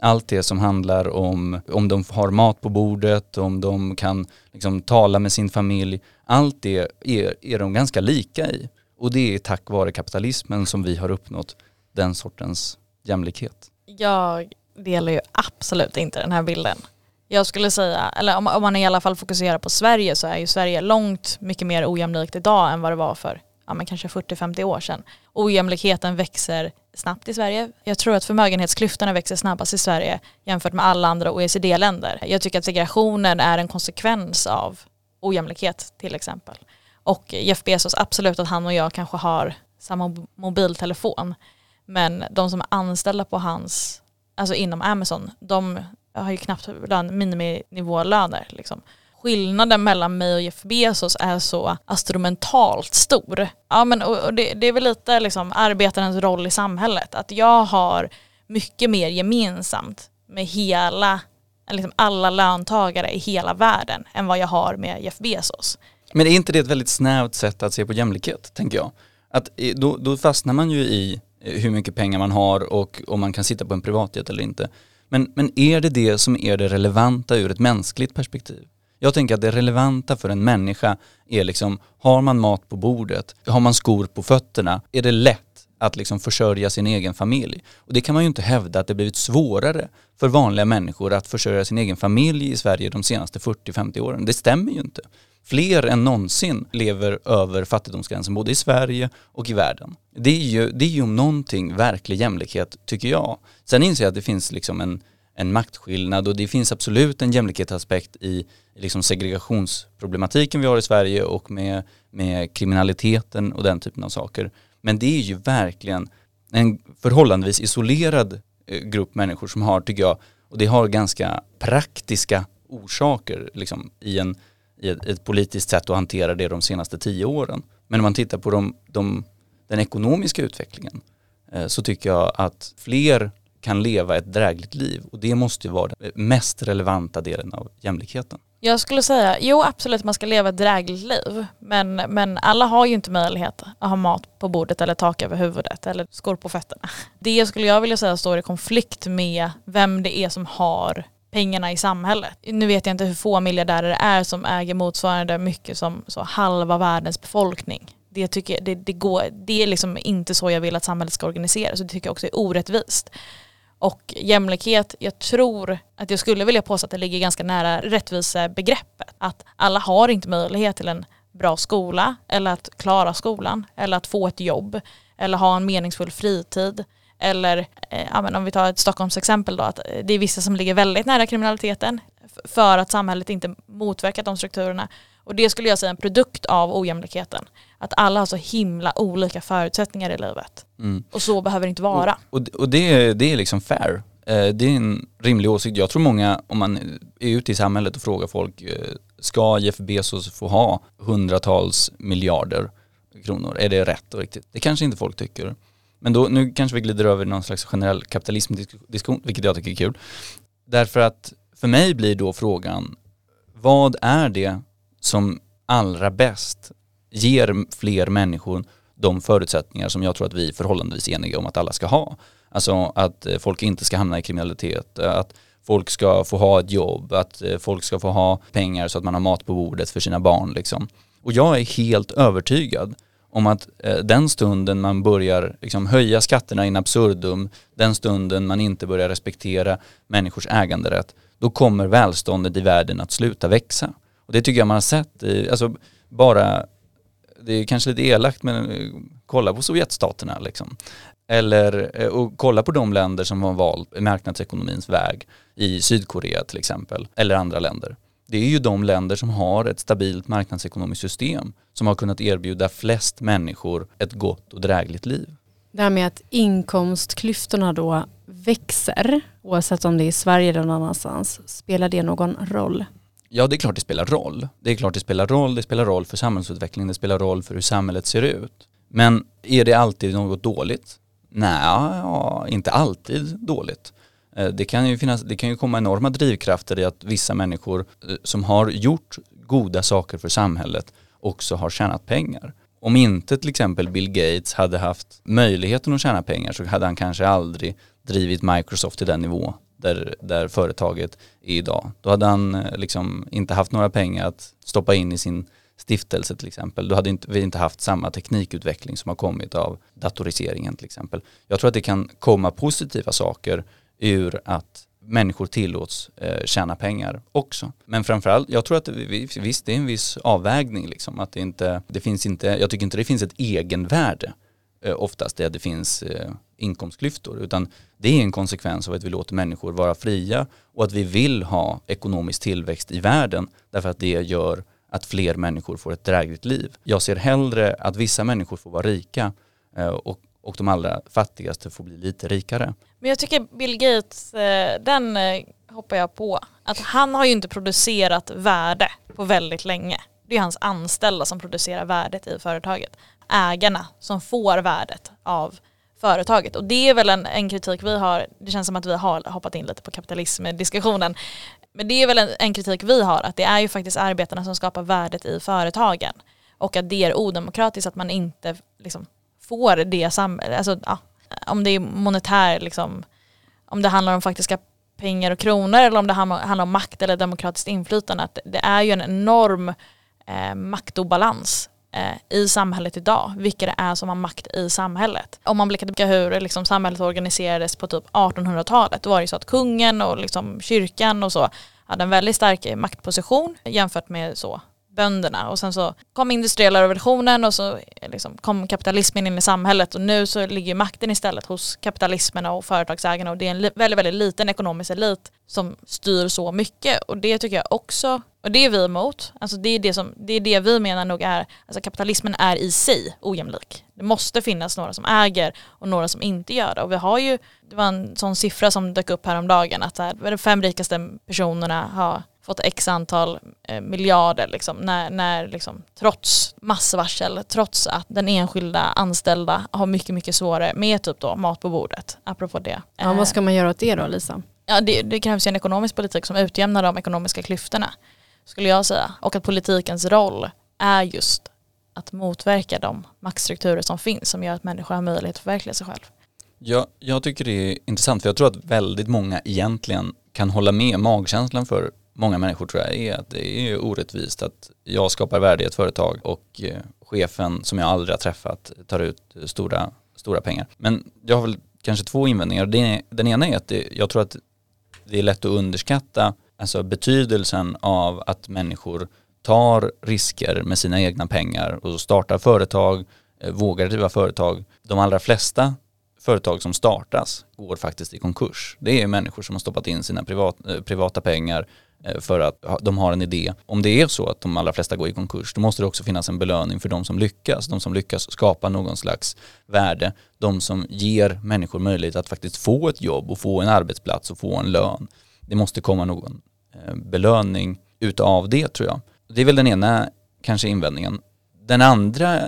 allt det som handlar om om de har mat på bordet, om de kan liksom tala med sin familj, allt det är, är de ganska lika i. Och det är tack vare kapitalismen som vi har uppnått den sortens jämlikhet. Jag delar ju absolut inte den här bilden. Jag skulle säga, eller om, man i alla fall fokuserar på Sverige så är ju Sverige långt mycket mer ojämlikt idag än vad det var för ja, men kanske 40-50 år sedan. Ojämlikheten växer snabbt i Sverige. Jag tror att förmögenhetsklyftorna växer snabbast i Sverige jämfört med alla andra OECD-länder. Jag tycker att segregationen är en konsekvens av ojämlikhet till exempel. Och Jeff Bezos, absolut att han och jag kanske har samma mobiltelefon. Men de som är anställda på hans, alltså inom Amazon, de har ju knappt lön, miniminivålöner. Liksom. Skillnaden mellan mig och Jeff Bezos är så astromentalt stor. Ja men och, och det, det, är väl lite liksom arbetarens roll i samhället. Att jag har mycket mer gemensamt med hela, liksom alla löntagare i hela världen än vad jag har med Jeff Bezos. Men är inte det ett väldigt snävt sätt att se på jämlikhet, tänker jag? Att då, då fastnar man ju i eh, hur mycket pengar man har och om man kan sitta på en privatjet eller inte. Men, men är det det som är det relevanta ur ett mänskligt perspektiv? Jag tänker att det relevanta för en människa är liksom, har man mat på bordet, har man skor på fötterna, är det lätt att liksom försörja sin egen familj. Och det kan man ju inte hävda att det blivit svårare för vanliga människor att försörja sin egen familj i Sverige de senaste 40-50 åren. Det stämmer ju inte fler än någonsin lever över fattigdomsgränsen både i Sverige och i världen. Det är ju, det är ju om någonting verklig jämlikhet tycker jag. Sen inser jag att det finns liksom en, en maktskillnad och det finns absolut en jämlikhetsaspekt i liksom segregationsproblematiken vi har i Sverige och med, med kriminaliteten och den typen av saker. Men det är ju verkligen en förhållandevis isolerad eh, grupp människor som har, tycker jag, och det har ganska praktiska orsaker liksom, i en i ett, ett, politiskt sätt att hantera det de senaste tio åren. Men om man tittar på de, de, den ekonomiska utvecklingen eh, så tycker jag att fler kan leva ett drägligt liv och det måste ju vara den mest relevanta delen av jämlikheten. Jag skulle säga, jo absolut man ska leva ett drägligt liv men, men alla har ju inte möjlighet att ha mat på bordet eller tak över huvudet eller skor på fötterna. Det skulle jag vilja säga står i konflikt med vem det är som har pengarna i samhället. Nu vet jag inte hur få miljardärer det är som äger motsvarande mycket som så halva världens befolkning. Det, tycker jag, det, det, går, det är liksom inte så jag vill att samhället ska organiseras och det tycker jag också är orättvist. Och jämlikhet, jag tror att jag skulle vilja påstå att det ligger ganska nära rättvisebegreppet. Att alla har inte möjlighet till en bra skola eller att klara skolan eller att få ett jobb eller ha en meningsfull fritid eller eh, ja, men om vi tar ett Stockholmsexempel då, att det är vissa som ligger väldigt nära kriminaliteten för att samhället inte motverkat de strukturerna. Och det skulle jag säga är en produkt av ojämlikheten. Att alla har så himla olika förutsättningar i livet. Mm. Och så behöver det inte vara. Och, och, och det, det är liksom fair. Eh, det är en rimlig åsikt. Jag tror många, om man är ute i samhället och frågar folk, eh, ska Jeff Bezos få ha hundratals miljarder kronor? Är det rätt och riktigt? Det kanske inte folk tycker. Men då, nu kanske vi glider över någon slags generell kapitalismdiskussion, vilket jag tycker är kul. Därför att för mig blir då frågan, vad är det som allra bäst ger fler människor de förutsättningar som jag tror att vi är förhållandevis eniga om att alla ska ha. Alltså att eh, folk inte ska hamna i kriminalitet, att folk ska få ha ett jobb, att eh, folk ska få ha pengar så att man har mat på bordet för sina barn liksom. Och jag är helt övertygad om att eh, den stunden man börjar liksom, höja skatterna in absurdum, den stunden man inte börjar respektera människors äganderätt, då kommer välståndet i världen att sluta växa. Och det tycker jag man har sett i, alltså bara, det är kanske lite elakt men eh, kolla på Sovjetstaterna liksom. Eller eh, och kolla på de länder som har valt marknadsekonomins väg i Sydkorea till exempel, eller andra länder. Det är ju de länder som har ett stabilt marknadsekonomiskt system som har kunnat erbjuda flest människor ett gott och drägligt liv. Det här med att inkomstklyftorna då växer, oavsett om det är i Sverige eller någon annanstans, spelar det någon roll? Ja, det är klart det spelar roll. Det är klart det spelar roll, det spelar roll för samhällsutvecklingen, det spelar roll för hur samhället ser ut. Men är det alltid något dåligt? Nej, ja, inte alltid dåligt. Eh, det kan, ju finnas, det kan ju komma enorma drivkrafter i att vissa människor eh, som har gjort goda saker för samhället också har tjänat pengar. Om inte till exempel Bill Gates hade haft möjligheten att tjäna pengar så hade han kanske aldrig drivit Microsoft till den nivå där, där företaget är idag. Då hade han eh, liksom inte haft några pengar att stoppa in i sin stiftelse till exempel. Då hade inte, vi inte haft samma teknikutveckling som har kommit av datoriseringen till exempel. Jag tror att det kan komma positiva saker ur att människor tillåts eh, tjäna pengar också. Men framförallt, jag tror att det, visst det är en viss avvägning liksom. Att det inte, det finns inte, jag tycker inte det finns ett egenvärde eh, oftast där det finns eh, inkomstklyftor utan det är en konsekvens av att vi låter människor vara fria och att vi vill ha ekonomisk tillväxt i världen därför att det gör att fler människor får ett drägligt liv. Jag ser hellre att vissa människor får vara rika eh, och, och de allra fattigaste får bli lite rikare. Men jag tycker Bill Gates, eh, den eh, hoppar jag på. Att han har ju inte producerat värde på väldigt länge. Det är hans anställda som producerar värdet i företaget. Ägarna som får värdet av företaget. Och det är väl en, en kritik vi har, det känns som att vi har hoppat in lite på kapitalismdiskussionen. Men det är väl en, en kritik vi har, att det är ju faktiskt arbetarna som skapar värdet i företagen. Och att det är odemokratiskt att man inte liksom, får det samhället, alltså ja, om det är monetär, liksom, om det handlar om faktiska pengar och kronor eller om det handlar om makt eller demokratiskt inflytande, att det är ju en enorm eh, maktobalans eh, i samhället idag, vilka det är som har makt i samhället. Om man blickar tillbaka hur liksom, samhället organiserades på typ 1800-talet, då var det ju så att kungen och liksom, kyrkan och så hade en väldigt stark eh, maktposition jämfört med så bönderna. Och sen så kom industriella revolutionen och så liksom kom kapitalismen in i samhället. Och nu så ligger makten istället hos kapitalismen och företagsägarna. Och det är en väldigt, väldigt liten ekonomisk elit som styr så mycket. Och det tycker jag också, och det är vi emot, alltså det är det, som, det är det vi menar nog är, alltså kapitalismen är i sig ojämlik. Det måste finnas några som äger och några som inte gör det. Och vi har ju, det var en sån siffra som dök upp häromdagen att de fem rikaste personerna har fått x antal eh, miljarder liksom, när, när liksom, trots massvarsel, trots att den enskilda anställda har mycket, mycket svårare med typ då mat på bordet, apropå det. Ja, vad ska man göra åt det då Lisa? Ja, det, det krävs ju en ekonomisk politik som utjämnar de ekonomiska klyftorna, skulle jag säga. Och att politikens roll är just att motverka de maktstrukturer som finns som gör att människor har möjlighet att förverkliga sig själv. Ja, jag tycker det är intressant för jag tror att väldigt många egentligen kan hålla med magkänslan för många människor tror jag är att det är orättvist att jag skapar värde i ett företag och eh, chefen som jag aldrig har träffat tar ut stora, stora pengar. Men jag har väl kanske två invändningar. Den ena är att det, jag tror att det är lätt att underskatta alltså betydelsen av att människor tar risker med sina egna pengar och startar företag, eh, vågar driva företag. De allra flesta företag som startas går faktiskt i konkurs. Det är människor som har stoppat in sina privat, eh, privata pengar Eh, för att de har en idé. Om det är så att de allra flesta går i konkurs, då måste det också finnas en belöning för de som lyckas. De som lyckas skapa någon slags värde. De som ger människor möjlighet att faktiskt få ett jobb och få en arbetsplats och få en lön. Det måste komma någon eh, belöning utav det tror jag. Det är väl den ena kanske invändningen. Den andra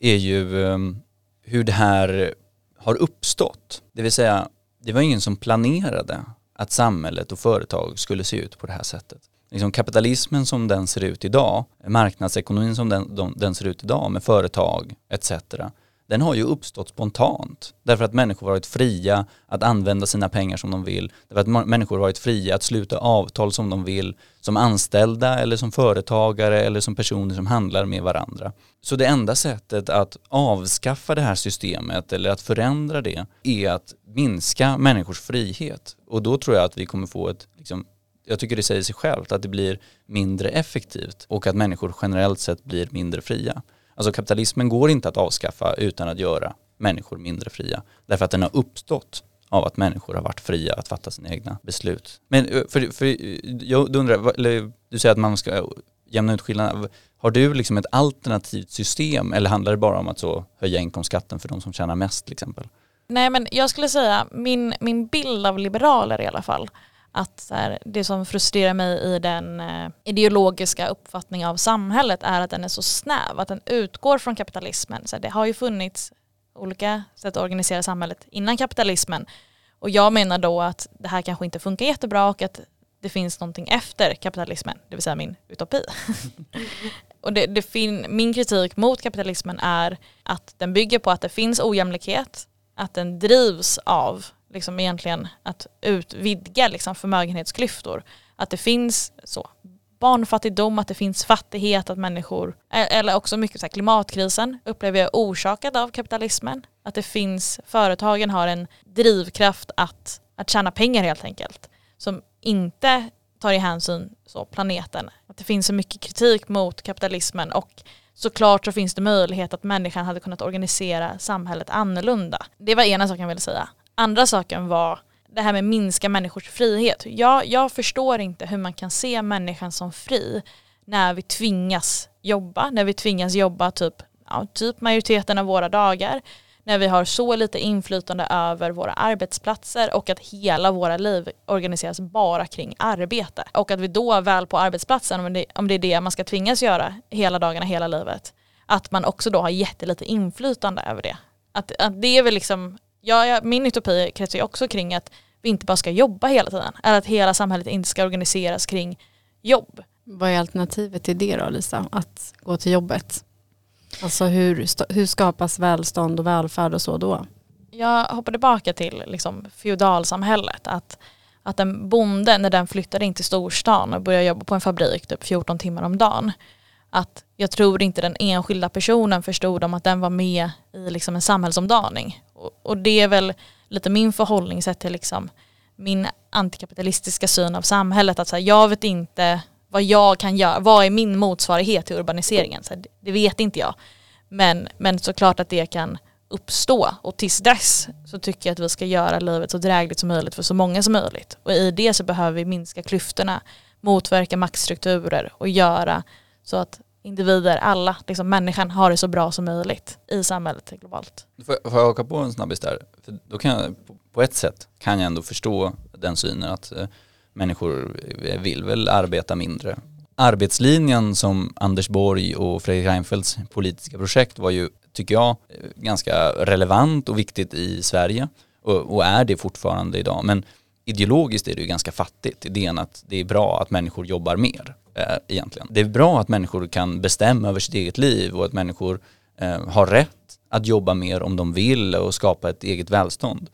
är ju ehm, hur det här har uppstått. Det vill säga, det var ingen som planerade att samhället och företag skulle se ut på det här sättet. Liksom kapitalismen som den ser ut idag, marknadsekonomin som den, de, den ser ut idag med företag etc den har ju uppstått spontant. Därför att människor varit fria att använda sina pengar som de vill. Därför att människor varit fria att sluta avtal som de vill. Som anställda eller som företagare eller som personer som handlar med varandra. Så det enda sättet att avskaffa det här systemet eller att förändra det är att minska människors frihet. Och då tror jag att vi kommer få ett liksom, jag tycker det säger sig självt att det blir mindre effektivt och att människor generellt sett blir mindre fria. Alltså kapitalismen går inte att avskaffa utan att göra människor mindre fria. Därför att den har uppstått av att människor har varit fria att fatta sina egna beslut. Men eh, för, för eh, jag undrar, eller du säger att man ska jämna ut skillnaderna. Har du liksom ett alternativt system eller handlar det bara om att så höja inkomstskatten för de som tjänar mest till exempel? Nej men jag skulle säga, min, min bild av liberaler i alla fall, att så här, det som frustrerar mig i den eh, ideologiska uppfattningen av samhället är att den är så snäv, att den utgår från kapitalismen. Så här, det har ju funnits olika sätt att organisera samhället innan kapitalismen och jag menar då att det här kanske inte funkar jättebra och att det finns någonting efter kapitalismen, det vill säga min utopi. [laughs] och det, det fin min kritik mot kapitalismen är att den bygger på att det finns ojämlikhet, att den drivs av liksom egentligen att utvidga liksom förmögenhetsklyftor. Att det finns så barnfattigdom, att det finns fattighet, att människor, eller också mycket så här, klimatkrisen upplever jag orsakad av kapitalismen. Att det finns, företagen har en drivkraft att, att tjäna pengar helt enkelt. Som inte tar i hänsyn så planeten. Att det finns så mycket kritik mot kapitalismen och såklart så finns det möjlighet att människan hade kunnat organisera samhället annorlunda. Det var ena saken jag ville säga. Andra saken var det här med minska människors frihet. Jag, jag förstår inte hur man kan se människan som fri när vi tvingas jobba, när vi tvingas jobba typ, ja, typ majoriteten av våra dagar, när vi har så lite inflytande över våra arbetsplatser och att hela våra liv organiseras bara kring arbete. Och att vi då väl på arbetsplatsen, om det, om det är det man ska tvingas göra hela dagarna, hela livet, att man också då har jättelite inflytande över det. Att, att det är väl liksom ja, ja, min utopi kretsar ju också kring att vi inte bara ska jobba hela tiden. Eller att hela samhället inte ska organiseras kring jobb. Vad är alternativet till det då Lisa? Att gå till jobbet? Alltså hur, hur skapas välstånd och välfärd och så då? Jag hoppar tillbaka till liksom feodalsamhället. Att, att en bonde när den flyttade in till storstan och började jobba på en fabrik typ 14 timmar om dagen. Att jag tror inte den enskilda personen förstod om att den var med i liksom en samhällsomdaning. Och, och det är väl lite min förhållningssätt till liksom min antikapitalistiska syn av samhället. Att så här, jag vet inte vad jag kan göra, vad är min motsvarighet till urbaniseringen? Så här, det vet inte jag. Men, men såklart att det kan uppstå och tills dess så tycker jag att vi ska göra livet så drägligt som möjligt för så många som möjligt. Och i det så behöver vi minska klyftorna, motverka maktstrukturer och göra så att individer, alla, liksom människan har det så bra som möjligt i samhället globalt. Får jag, får jag haka på en snabbis där? För då kan jag, på ett sätt kan jag ändå förstå den synen att eh, människor vill väl arbeta mindre. Arbetslinjen som Anders Borg och Fredrik Reinfeldts politiska projekt var ju, tycker jag, eh, ganska relevant och viktigt i Sverige och, och är det fortfarande idag. Men ideologiskt är det ju ganska fattigt, idén att det är bra att människor jobbar mer eh, egentligen. Det är bra att människor kan bestämma över sitt eget liv och att människor eh, har rätt att jobba mer om de vill och skapa ett eget välstånd.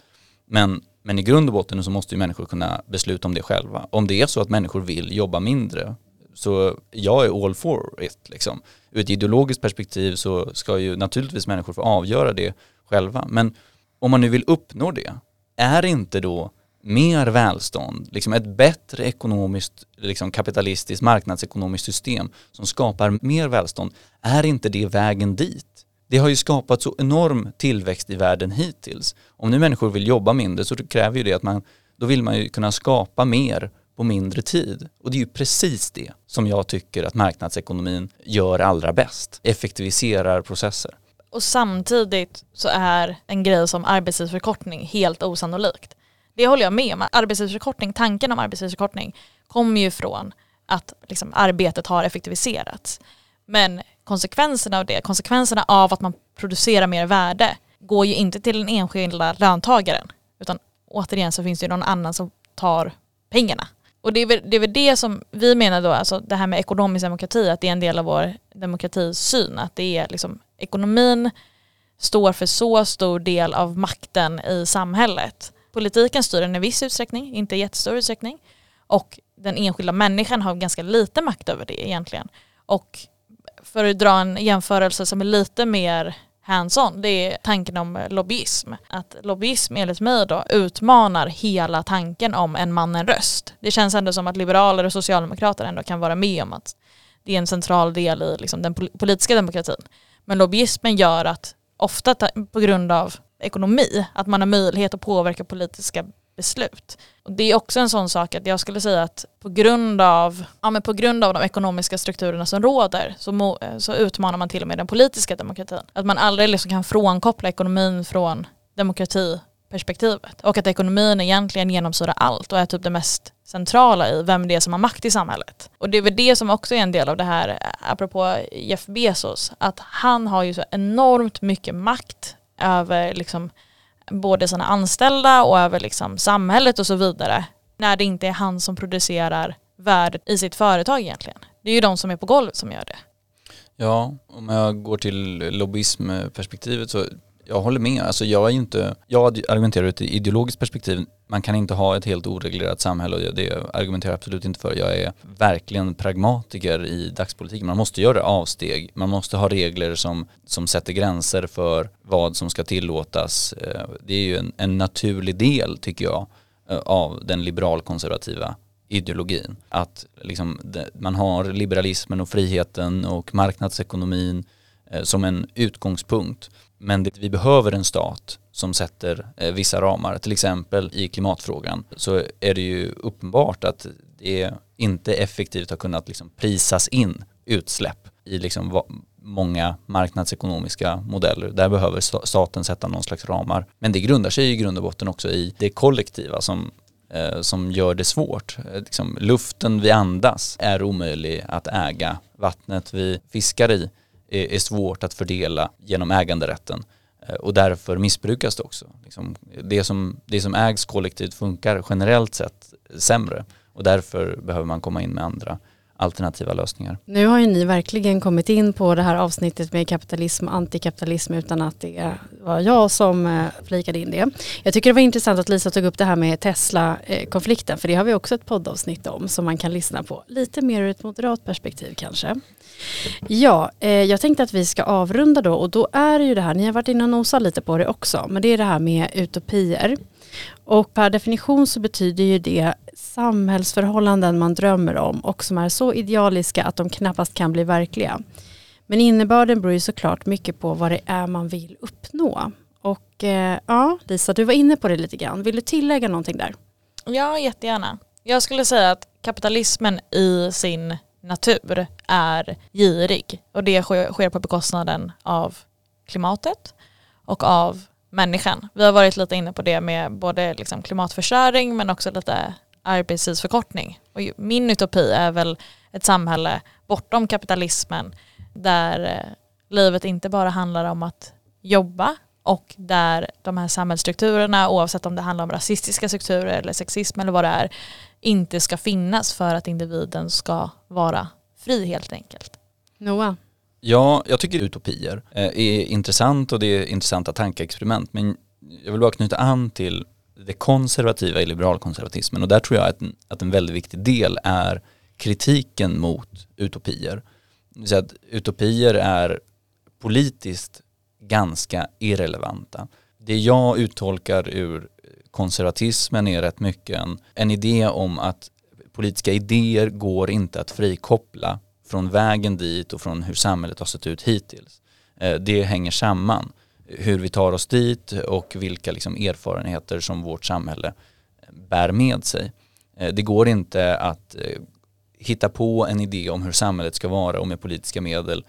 Men, men i grund och botten så måste ju människor kunna besluta om det själva. Om det är så att människor vill jobba mindre så jag är all for it liksom. Ur ett ideologiskt perspektiv så ska ju naturligtvis människor få avgöra det själva. Men om man nu vill uppnå det, är inte då mer välstånd, liksom ett bättre ekonomiskt, liksom kapitalistiskt, marknadsekonomiskt system som skapar mer välstånd, är inte det vägen dit? Det har ju skapat så enorm tillväxt i världen hittills. Om nu människor vill jobba mindre så kräver ju det att man, då vill man ju kunna skapa mer på mindre tid. Och det är ju precis det som jag tycker att marknadsekonomin gör allra bäst, effektiviserar processer. Och samtidigt så är en grej som arbetstidsförkortning helt osannolikt. Det håller jag med om. Arbetstidsförkortning, tanken om arbetstidsförkortning kommer ju från att liksom, arbetet har effektiviserats. Men konsekvenserna av det, konsekvenserna av att man producerar mer värde går ju inte till den enskilda löntagaren. Utan återigen så finns det ju någon annan som tar pengarna. Och det är, väl, det är väl det som vi menar då, alltså det här med ekonomisk demokrati, att det är en del av vår demokratisyn, att det är liksom ekonomin står för så stor del av makten i samhället. Politiken styr den i viss utsträckning, inte i jättestor utsträckning. Och den enskilda människan har ganska lite makt över det egentligen. Och för att dra en jämförelse som är lite mer hands-on, det är tanken om lobbyism. Att lobbyism enligt mig då utmanar hela tanken om en man en röst. Det känns ändå som att liberaler och socialdemokrater ändå kan vara med om att det är en central del i liksom den politiska demokratin. Men lobbyismen gör att ofta på grund av ekonomi, att man har möjlighet att påverka politiska beslut. Och det är också en sån sak att jag skulle säga att på grund av, ja, men på grund av de ekonomiska strukturerna som råder så, må, så utmanar man till och med den politiska demokratin. Att man aldrig liksom kan frånkoppla ekonomin från demokratiperspektivet. Och att ekonomin egentligen genomsyrar allt och är typ det mest centrala i vem det är som har makt i samhället. Och det är väl det som också är en del av det här, eh, apropå Jeff Bezos, att han har ju så enormt mycket makt över liksom både sina anställda och över liksom samhället och så vidare. När det inte är han som producerar värdet i sitt företag egentligen. Det är ju de som är på golvet som gör det. Ja, om jag går till lobbyismperspektivet så jag håller med. Alltså jag är inte, jag argumenterar ur ett ideologiskt perspektiv. Man kan inte ha ett helt oreglerat samhälle och det argumenterar jag absolut inte för. Jag är verkligen pragmatiker i dagspolitiken. Man måste göra avsteg. Man måste ha regler som, som sätter gränser för vad som ska tillåtas. Eh, det är ju en, en naturlig del, tycker jag, eh, av den liberalkonservativa ideologin. Att liksom, man har liberalismen och friheten och marknadsekonomin eh, som en utgångspunkt. Men det, vi behöver en stat som sätter eh, vissa ramar. Till exempel i klimatfrågan så är det ju uppenbart att det inte effektivt har kunnat liksom prisas in utsläpp i liksom många marknadsekonomiska modeller. Där behöver staten sätta någon slags ramar. Men det grundar sig i grund och botten också i det kollektiva som, eh, som gör det svårt. Eh, liksom, luften vi andas är omöjlig att äga. Vattnet vi fiskar i är, svårt att fördela genom äganderätten eh, och därför missbrukas det också. Liksom, det, som, det som ägs kollektivt funkar generellt sett sämre och därför behöver man komma in med andra alternativa lösningar. Nu har ju ni verkligen kommit in på det här avsnittet med kapitalism och antikapitalism utan att det var jag som eh, flikade in det. Jag tycker det var intressant att Lisa tog upp det här med Tesla-konflikten för det har vi också ett poddavsnitt om som man kan lyssna på. Lite mer ur ett moderat perspektiv kanske. Ja, eh, jag tänkte att vi ska avrunda då och då är det ju det här, ni har varit inne och nosat lite på det också, men det är det här med utopier. Och per definition så betyder ju det samhällsförhållanden man drömmer om och som är så idealiska att de knappast kan bli verkliga. Men innebörden beror ju såklart mycket på vad det är man vill uppnå. Och eh, ja, Lisa, du var inne på det lite grann. Vill du tillägga någonting där? Ja, jättegärna. Jag skulle säga att kapitalismen i sin natur är girig och det sker på bekostnaden av klimatet och av människan. Vi har varit lite inne på det med både liksom klimatförstöring men också lite arbetstidsförkortning. Och min utopi är väl ett samhälle bortom kapitalismen där eh, livet inte bara handlar om att jobba och där de här samhällsstrukturerna, oavsett om det handlar om rasistiska strukturer eller sexism eller vad det är, inte ska finnas för att individen ska vara fri helt enkelt. Noah? Ja, jag tycker utopier eh, är intressant och det är intressanta tankeexperiment men jag vill bara knyta an till det konservativa i liberalkonservatismen och där tror jag att en, att en väldigt viktig del är kritiken mot utopier. Så att utopier är politiskt ganska irrelevanta. Det jag uttolkar ur konservatismen är rätt mycket en, en idé om att politiska idéer går inte att frikoppla från vägen dit och från hur samhället har sett ut hittills. Eh, det hänger samman. Hur vi tar oss dit och vilka liksom erfarenheter som vårt samhälle bär med sig. Eh, det går inte att eh, hitta på en idé om hur samhället ska vara och med politiska medel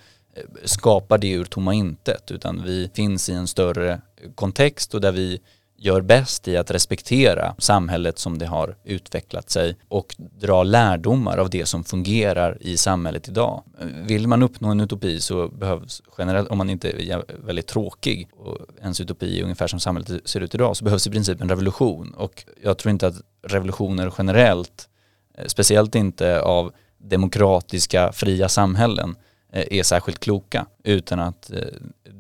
skapa det ur tomma intet utan vi finns i en större kontext och där vi gör bäst i att respektera samhället som det har utvecklat sig och dra lärdomar av det som fungerar i samhället idag. Vill man uppnå en utopi så behövs generellt, om man inte är väldigt tråkig och ens utopi är ungefär som samhället ser ut idag så behövs i princip en revolution och jag tror inte att revolutioner generellt, eh, speciellt inte av demokratiska fria samhällen eh, är särskilt kloka utan att eh,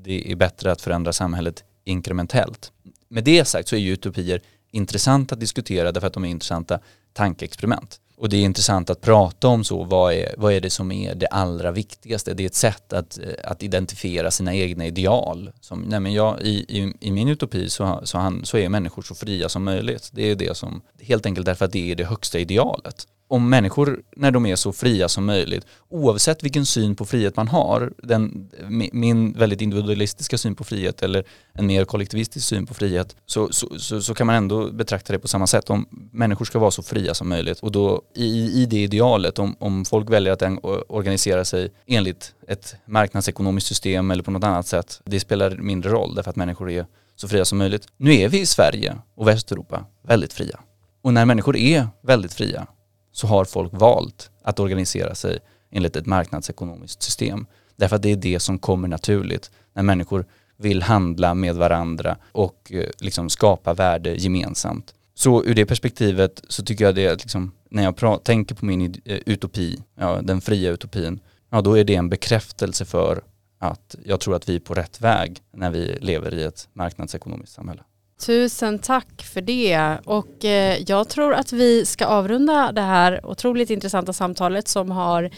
det är bättre att förändra samhället inkrementellt. Med det sagt så är ju utopier intressanta att diskutera därför att de är intressanta tankeexperiment. Och det är intressant att prata om så, vad är, vad är det som är det allra viktigaste? Det är ett sätt att, eh, att identifiera sina egna ideal. Som, nej men jag, i, i, I min utopi så, så, han, så är människor så fria som möjligt. Det är det som, helt enkelt därför att det är det högsta idealet om människor när de är så fria som möjligt, oavsett vilken syn på frihet man har, den, min väldigt individualistiska syn på frihet eller en mer kollektivistisk syn på frihet, så, så, så, så, kan man ändå betrakta det på samma sätt. Om människor ska vara så fria som möjligt och då i, i det idealet, om, om folk väljer att organisera sig enligt ett marknadsekonomiskt system eller på något annat sätt, det spelar mindre roll därför att människor är så fria som möjligt. Nu är vi i Sverige och Västeuropa väldigt fria. Och när människor är väldigt fria så har folk valt att organisera sig enligt ett marknadsekonomiskt system. Därför att det är det som kommer naturligt när människor vill handla med varandra och eh, liksom skapa värde gemensamt. Så ur det perspektivet så tycker jag det liksom, när jag tänker på min eh, utopi, ja, den fria utopin, ja då är det en bekräftelse för att jag tror att vi är på rätt väg när vi lever i ett marknadsekonomiskt samhälle. Tusen tack för det och eh, jag tror att vi ska avrunda det här otroligt intressanta samtalet som har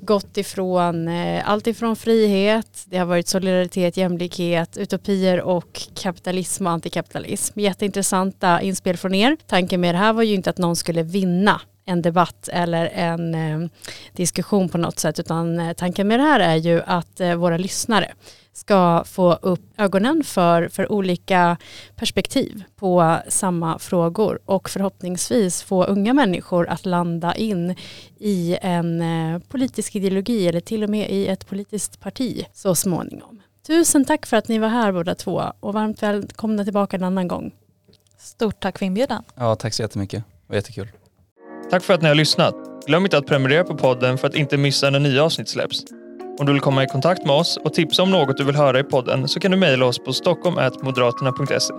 gått ifrån eh, allt ifrån frihet, det har varit solidaritet, jämlikhet, utopier och kapitalism och antikapitalism. Jätteintressanta inspel från er. Tanken med det här var ju inte att någon skulle vinna en debatt eller en eh, diskussion på något sätt utan eh, tanken med det här är ju att eh, våra lyssnare ska få upp ögonen för, för olika perspektiv på samma frågor och förhoppningsvis få unga människor att landa in i en eh, politisk ideologi eller till och med i ett politiskt parti så småningom. Tusen tack för att ni var här båda två och varmt välkomna tillbaka en annan gång. Stort tack för inbjudan. Ja, tack så jättemycket. Det var jättekul. Tack för att ni har lyssnat. Glöm inte att prenumerera på podden för att inte missa när nya avsnitt släpps. Om du vill komma i kontakt med oss och tipsa om något du vill höra i podden så kan du mejla oss på stockholm.moderaterna.se.